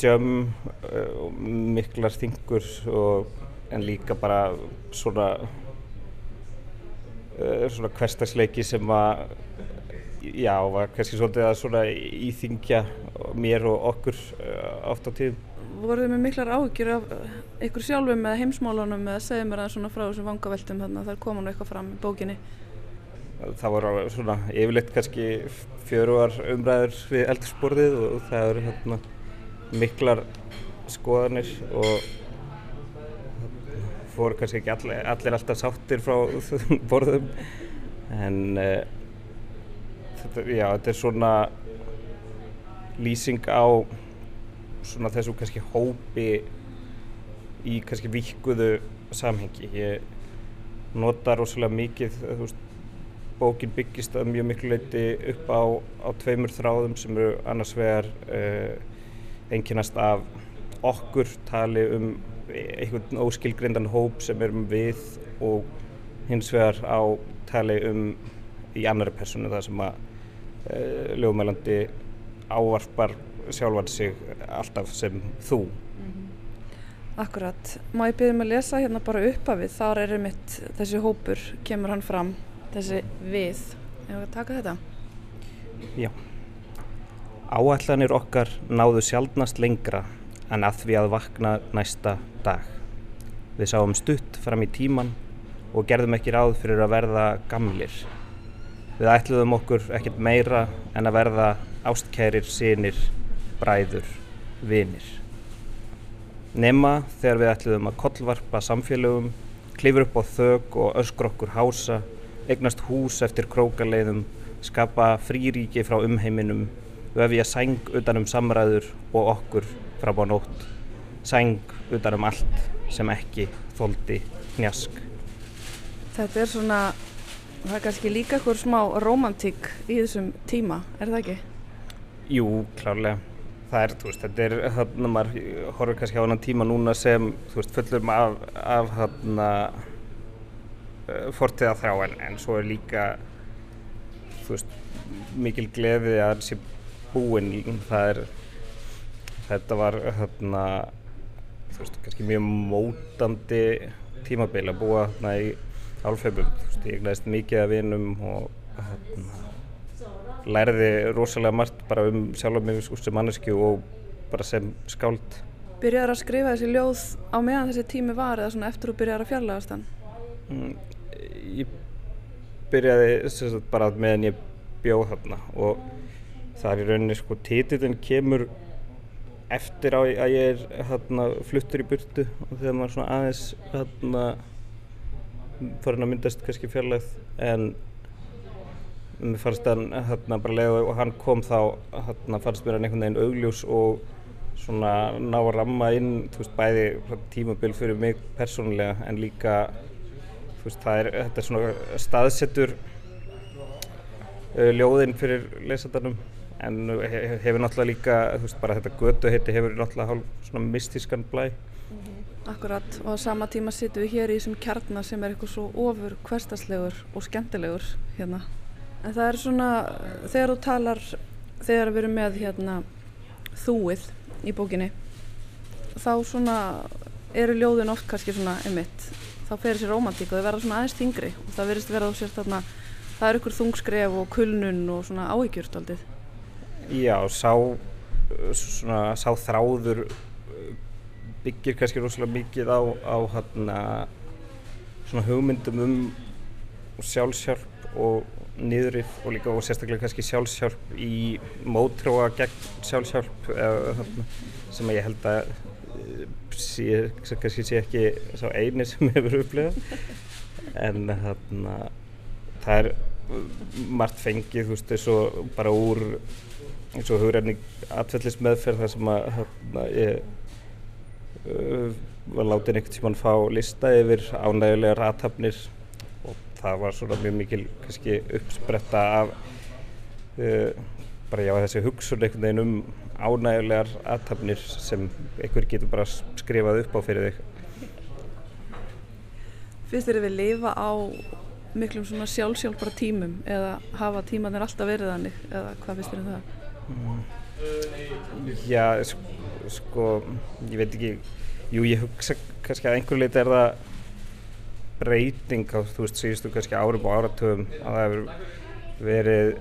djömm eh, og miklar þingur en líka bara svona eh, svona hverstagsleiki sem var já, var kannski svolítið að svona íþingja mér og okkur eh, oft á tíðum. Voruð þið með miklar áhyggjur af ykkur sjálfum eða heimsmálunum eða segið mér aðeins svona frá þessum vangaveltum þannig að það er koman eitthvað fram í bókinni? Það voru svona yfirleitt kannski fjöruar umræður við eldursporðið og það eru hérna miklar skoðanir og fóru kannski ekki allir, allir alltaf sáttir frá borðum. En uh, þetta, já, þetta er svona lýsing á svona þessu kannski hópi í kannski vikuðu samhengi. Ég nota rosalega mikið veist, bókin byggist að mjög miklu leiti upp á, á tveimur þráðum sem eru annars vegar uh, einkynast af okkur tali um einhvern óskilgrindan hóp sem erum við og hins vegar á tali um í annari personu það sem að uh, eh, lögumælandi ávarpar sjálfan sig alltaf sem þú. -hmm. Akkurat. Má ég byrja með að lesa hérna bara uppafið. Þar er mitt þessi hópur, kemur hann fram, þessi við. Ég var að taka þetta. Já. Áallanir okkar náðu sjálfnast lengra en að því að vakna næsta dag. Við sáum stutt fram í tíman og gerðum ekki ráð fyrir að verða gamlir. Við ætluðum okkur ekkert meira en að verða ástkærir, sínir, bræður, vinir. Nema þegar við ætluðum að kollvarpa samfélögum, klifur upp á þög og öskur okkur hása, eignast hús eftir krókaleiðum, skapa fríríki frá umheiminum, vefja sæng utanum samræður og okkur frá bá nótt, sæng utanum allt sem ekki þóldi njask. Þetta er svona Það er kannski líka eitthvað smá romantík í þessum tíma, er það ekki? Jú, klárlega. Það er, þú veist, þetta er, hérna, maður horfður kannski á annan tíma núna sem, þú veist, fullur maður af, af, hérna, uh, fortiða þrá, en, en svo er líka, þú veist, mikil gleði að það sé búinn, það er, þetta var, hérna, þú veist, kannski mjög mótandi tímabil að búa, hérna, í álfheimum ég glæðist mikið af vinum og hérna, lærði rosalega margt bara um sjálf mig sem mannesku og bara sem skáld Byrjaður að skrifa þessi ljóð á meðan þessi tími var eða svona eftir að byrjaður að fjarlagast hann? Mm, ég byrjaði sagt, bara meðan ég bjóð þarna og það er í rauninni sko títillin kemur eftir á að ég er hérna, fluttur í burtu og þegar maður svona aðeins hérna farin að myndast kannski fjarlægð en mér fannst hann hérna bara leið og hann kom þá hérna fannst mér hann einhvern veginn augljós og svona ná að ramma inn veist bæði tímabil fyrir mig persónulega en líka veist er þetta er svona staðsettur uh, ljóðinn fyrir lesandarnum en hefur náttúrulega líka þú veist bara þetta götu heiti hefur náttúrulega hálf svona mystískan blæ Akkurat og á sama tíma sittum við hér í þessum kjarnar sem er eitthvað svo ofur hverstaslegur og skemmtilegur hérna. En það er svona, þegar þú talar, þegar við erum með hérna þúið í bókinni, þá svona eru ljóðin oft kannski svona emitt, þá ferir sér romantík og þau verða svona aðeins þingri og það verðist verða á sér þarna, það er ykkur þungskref og kulnun og svona áhyggjurt aldrei. Já, sá, svona, sá þráður byggir kannski rosalega mikið á, á hana, svona hugmyndum um sjálfsjálf og niðurif og líka og sérstaklega kannski sjálfsjálf í mótróa gegn sjálfsjálf eða, sem ég held að eh, sé, kannski sé ekki sá eini sem hefur upplegað en hana, það er margt fengið þú veist þessu bara úr eins og hugræfning atfellismeðferð þar sem að hana, ég Uh, var látið einhvern tíman fá lista yfir ánægulegar aðtapnir og það var svona mjög mikil kannski uppspretta af uh, bara já þessi hugsun einhvern veginn um ánægulegar aðtapnir sem einhver getur bara skrifað upp á fyrir þig Fyrst er við lifa á miklum svona sjálfsjálfbara tímum eða hafa tímanir alltaf verið þannig eða hvað finnst þér um það? Já, sko ég veit ekki. Jú, ég hugsa kannski að einhver leiti er það breyting á, þú veist, síðustu kannski árum og áratöfum að það hefur verið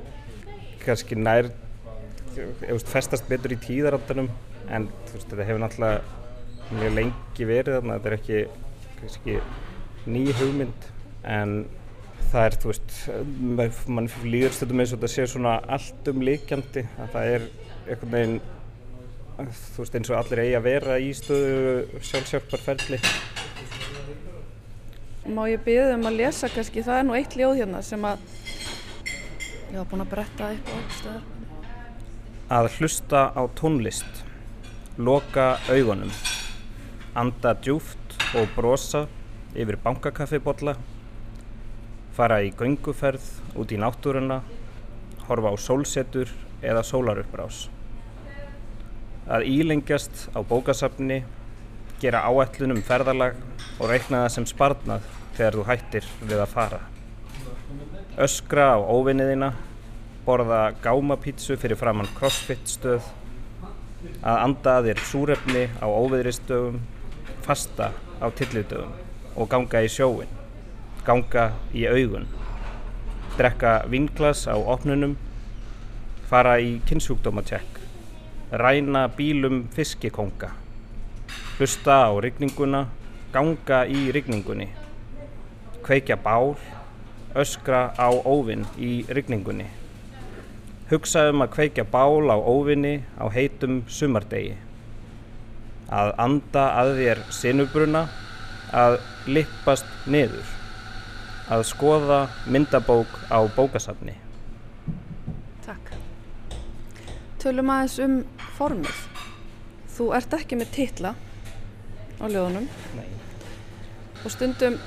kannski nær veist, festast betur í tíðaráttanum en þú veist, þetta hefur náttúrulega mjög lengi verið þarna, þetta er ekki kannski ný hugmynd en það er, þú veist mann líður stundum eins og þetta sé svona allt um líkjandi að það er einhvern veginn þú veist eins og allir eigi að vera í stöðu sjálfsjálfarferðli Má ég byggja um að lesa kannski, það er nú eitt ljóð hérna sem að ég hafa búin að bretta eitthvað stöðar Að hlusta á tónlist loka augunum anda djúft og brosa yfir bankakaffibotla fara í gönguferð út í náttúruna, horfa á sólsetur eða sólaruppbrás. Að ílengjast á bókasafni, gera áætlunum ferðalag og reikna það sem sparnað þegar þú hættir við að fara. Öskra á óvinniðina, borða gámapítsu fyrir framann crossfit stöð, að anda að þér súrefni á óviðristöfum, fasta á tillidöfum og ganga í sjóin, ganga í augun, drekka vinglas á opnunum, fara í kynnsjúkdómatjekk, ræna bílum fiskikonga, hlusta á rigninguna, ganga í rigningunni, kveikja bál, öskra á óvinn í rigningunni, hugsa um að kveikja bál á óvinni á heitum sumardegi, að anda að þér sinubruna, að lippast niður, að skoða myndabók á bókasafni. Takk. Tölum aðeins um formið. Þú ert ekki með titla á ljóðunum Nei. og stundum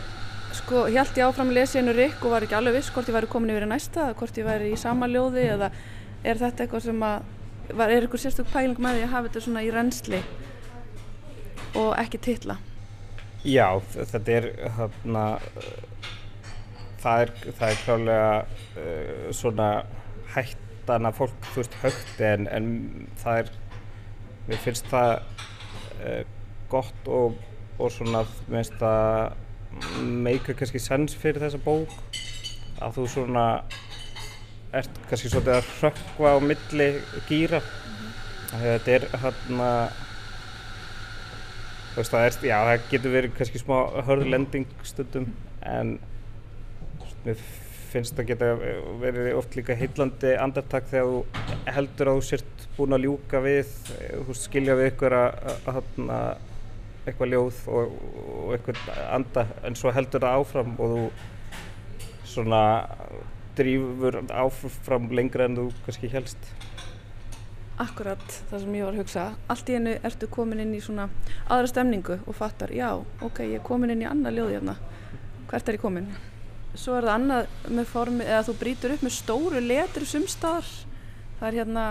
sko, held ég áfram einu rikk og var ekki alveg viss hvort ég væri komin yfir í næsta hvort ég væri í sama ljóði eða er þetta eitthvað sem að var, er eitthvað sérstök pæling með því að hafa þetta svona í reynsli og ekki titla Já, þetta er hérna það er, það er klálega uh, svona hættan að fólk þú veist högt en, en það er mér finnst það uh, gott og, og svona mér finnst það meika kannski sens fyrir þessa bók. Að þú svona ert kannski svolítið að hrökkva á milli gýra þetta er hérna þú veist það er, já það getur verið kannski smá hörðlending stundum en mér finnst það geta verið oft líka heillandi andartak þegar þú heldur að þú sért búin að ljúka við þú veist, skilja við ykkur að, að, að eitthvað ljóð og, og eitthvað anda en svo heldur það áfram og þú svona drýfur áfram lengra en þú kannski helst Akkurat það sem ég var að hugsa. Allt í hennu ertu komin inn í svona aðra stemningu og fattar, já, ok, ég er komin inn í annað ljóði hérna. Hvert er ég komin? Svo er það annað með formi, eða þú brítur upp með stóru letri sumstaðar það er hérna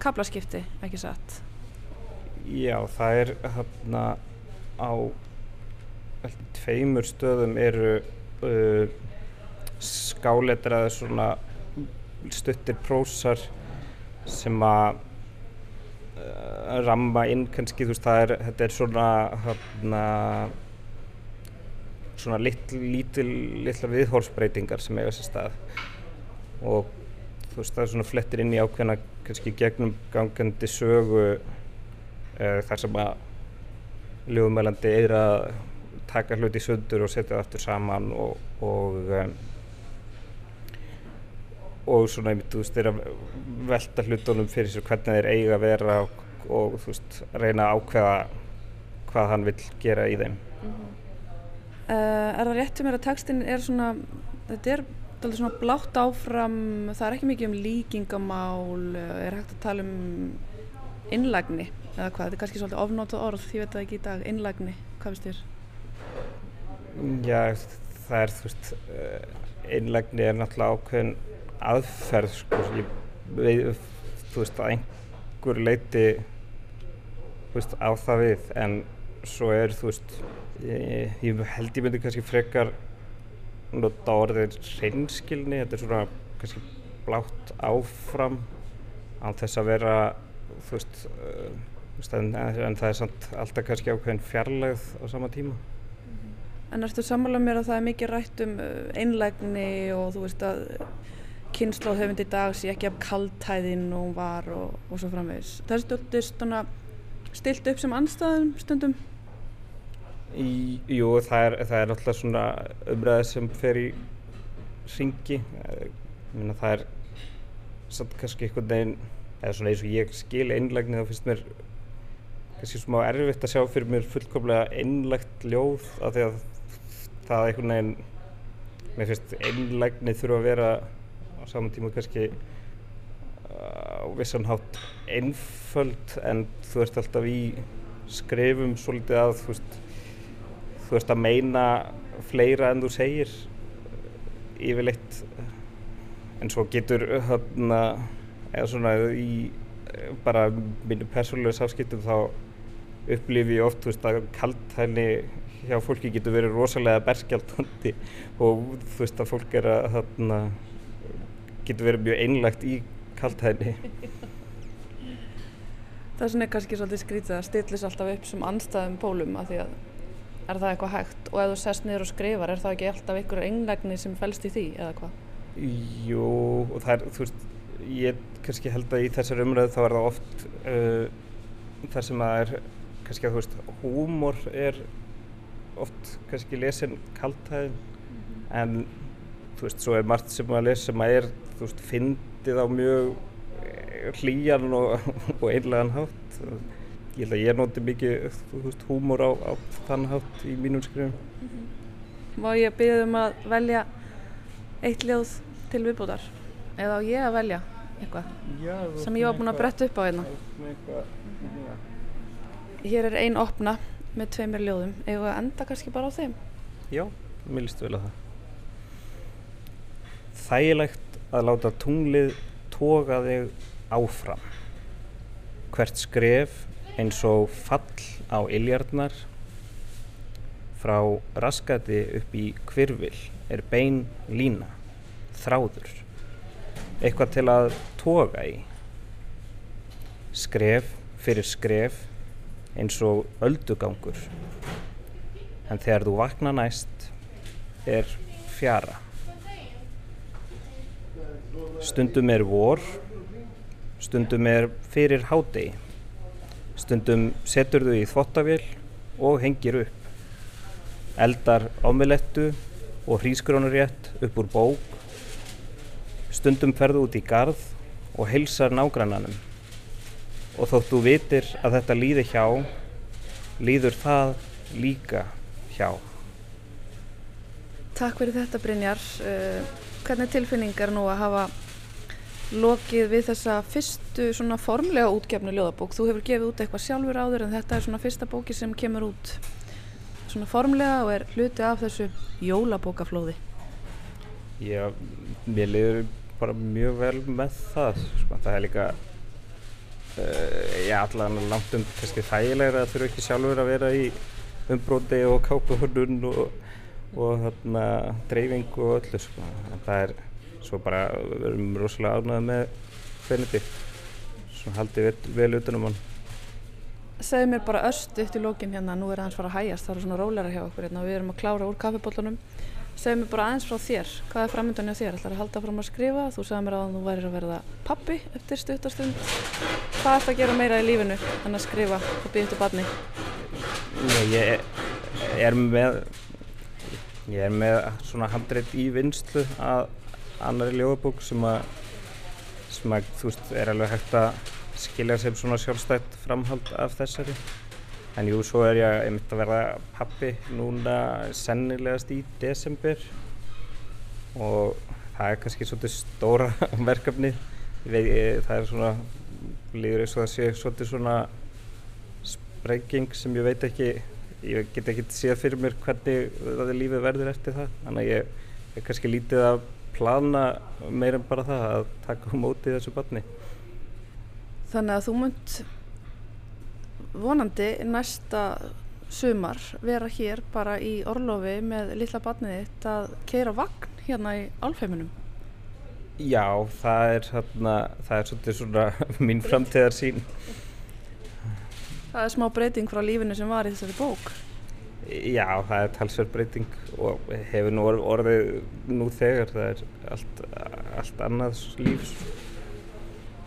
kablaskipti, ekki satt? Já, það er hérna á tveimur stöðum eru uh, skáletraði svona stuttir prósar sem að uh, ramma inn kannski, þú veist, það er, þetta er svona hérna svona lit, lítil, litla viðhórsbreytingar sem eiga sér stað og þú veist, það er svona flettir inn í ákveðna kannski gegnum gangandi sögu uh, þar sem að ljóðmælandi er að taka hluti í sundur og setja það aftur saman og, og um, og svona, þú veist, er að velta hlutunum fyrir sér hvernig þeir eiga að vera og, og þú veist, reyna að ákveða hvað hann vil gera í þeim. Mm -hmm. Uh, er það rétt sem er að textin er svona, þetta er alltaf svona blátt áfram, það er ekki mikið um líkingamál, er hægt að tala um innlægni eða hvað, þetta er kannski svolítið ofnótað orð, ég veit það ekki í dag, innlægni, hvað finnst þér? Já, það er, þú veist, innlægni er náttúrulega ákveðin aðferð sko, ég veit, þú veist, að einhver leiti þú veist, á það við en svo er, þú veist ég, ég held ég myndi kannski frekar nota orðið reynskilni, þetta er svona kannski blátt áfram á þess að vera þú veist, uh, en, en það er samt alltaf kannski ákveðin fjarlægð á sama tíma En ertu sammálað mér að það er mikið rætt um einlægni og þú veist að kynnslóðhauðund í dag sé ekki af kaltæðin og hún var og, og svo framvegis. Það er stundum stilt upp sem anstæðum stundum? Í, jú, það er, það er náttúrulega svona umræðið sem fer í ringi. Það er samt kannski einhvern veginn, eða svona eins og ég skil einlægni þá finnst mér kannski smá erfitt að sjá fyrir mér fullkomlega einlægt ljóð af því að það einhvern veginn, mér finnst einlægni þurfa að vera á saman tíma kannski á vissan hátt einföld en þú ert alltaf í skrifum svolítið að þú veist, þú ert að meina fleira en þú segir yfirleitt. En svo getur hérna eða svona í bara mínu persónulega sáskiptum þá upplifi ég oft veist, að kaltæðni hjá fólki getur verið rosalega berskjaldandi og þú veist að fólk er að þarna getur verið mjög einlagt í kaltæðni Það er svona kannski svolítið skrítið að stillis alltaf upp sem anstæðum pólum að því að er það eitthvað hægt og ef þú sest niður og skrifar er það ekki alltaf einhverju einlegni sem fælst í því eða hvað? Jú og það er þú veist ég kannski held að í þessar umræðu þá er það oft uh, þar sem að er kannski að þú veist húmor er oft kannski lesin kaltæðin mm -hmm. en þú veist svo er margt sem að lesa sem að er þú veist fyndið á mjög hlýjan og, og einlegan hátt ég held að ég noti mikið veist, húmor á, á þann hátt í mínum skrifum mm -hmm. Má ég byrja um að velja eitt ljóð til viðbútar eða á ég að velja eitthvað Já, sem ég var búin að bretta upp á hérna? Hér er ein opna með tveimir ljóðum eða enda kannski bara á þeim Já, mér líst vel að það Þægilegt að láta tunglið toga þig áfram. Hvert skref eins og fall á iljarnar frá raskati upp í kvirvil er bein lína, þráður, eitthvað til að toga í. Skref fyrir skref eins og öldugangur, en þegar þú vakna næst er fjara. Stundum er vor stundum er fyrir hádegi, stundum setur þau í þvottavél og hengir upp, eldar ámilettu og hrískrónurétt upp úr bók, stundum ferðu út í gard og heilsar nágrannanum og þóttu vitir að þetta líði hjá, líður það líka hjá. Takk fyrir þetta Brynjar. Uh, hvernig tilfinningar nú að hafa lokið við þessa fyrstu svona formlega útgefnu ljóðabók. Þú hefur gefið út eitthvað sjálfur áður en þetta er svona fyrsta bóki sem kemur út svona formlega og er hluti af þessu jólabókaflóði. Já, mér liður bara mjög vel með það. Sko, það er líka, uh, já allavega langt um kannski þægilegra að þurfa ekki sjálfur að vera í umbróti og kápahörnun og, og þarna dreifing og öllu. Sko. Það er svo bara verðum við rosalega ánæðið með Benedikt. Svo haldið vel, vel utanum hann. Segð mér bara öst upp til lókin hérna, nú er aðeins fara að hægast það eru svona rólæra hjá okkur hérna, við erum að klára úr kaffibóllunum Segð mér bara aðeins frá þér. Hvað er framöndan hjá þér, ætlar að halda fram að skrifa? Þú segði mér að þú væri að verða pappi eftir stuttarstund hvað ert að gera meira í lífinu en að skrifa og býða upp barni Ég er, er með ég er með svona handreitt í vinstlu að annari ljóðabók sem að sem að þú veist er alveg hægt að skilja sem svona sjálfstætt framhald af þessari. En jú, svo er ég einmitt að verða pappi núna sennilegast í desember. Og það er kannski svolítið stóra verkefni ég, það er svona líður eins og það sé svolítið svona sprenging sem ég veit ekki ég get ekki séð fyrir mér hvernig það er lífið verður eftir það. Þannig að ég er kannski lítið að plana meir en bara það að taka um mótið þessu barni. Þannig að þú munt vonandi næsta sumar vera hér bara í orlofi með lilla barnið þitt að keira vagn hérna í álfeiminum. Já, það er, hérna, það er svolítið svona mín framtíðar sín. Það er smá breyting frá lífinu sem var í þessari bók. Já, það er talsverð breyting og hefur nú orðið nú þegar, það er allt, allt annað lífs.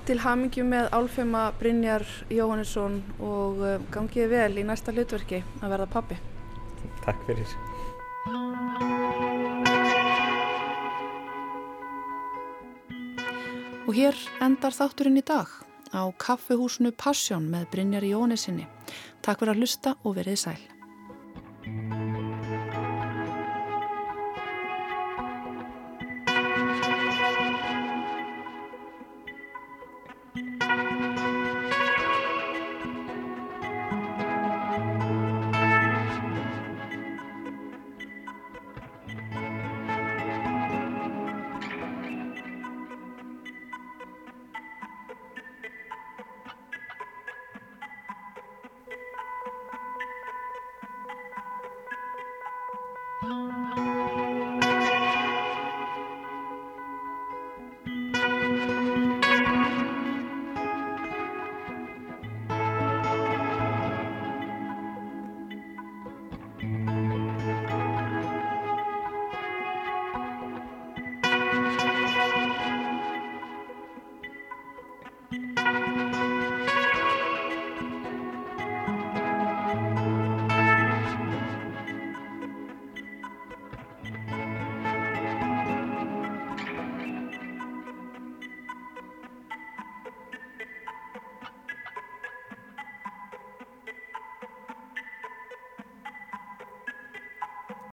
Til hamingjum með Álfema Brynjar Jóhannesson og uh, gangið vel í næsta hlutverki að verða pappi. Takk fyrir. Og hér endar þátturinn í dag á kaffehúsnu Passjón með Brynjar Jóhannessinni. Takk fyrir að hlusta og verið sæl.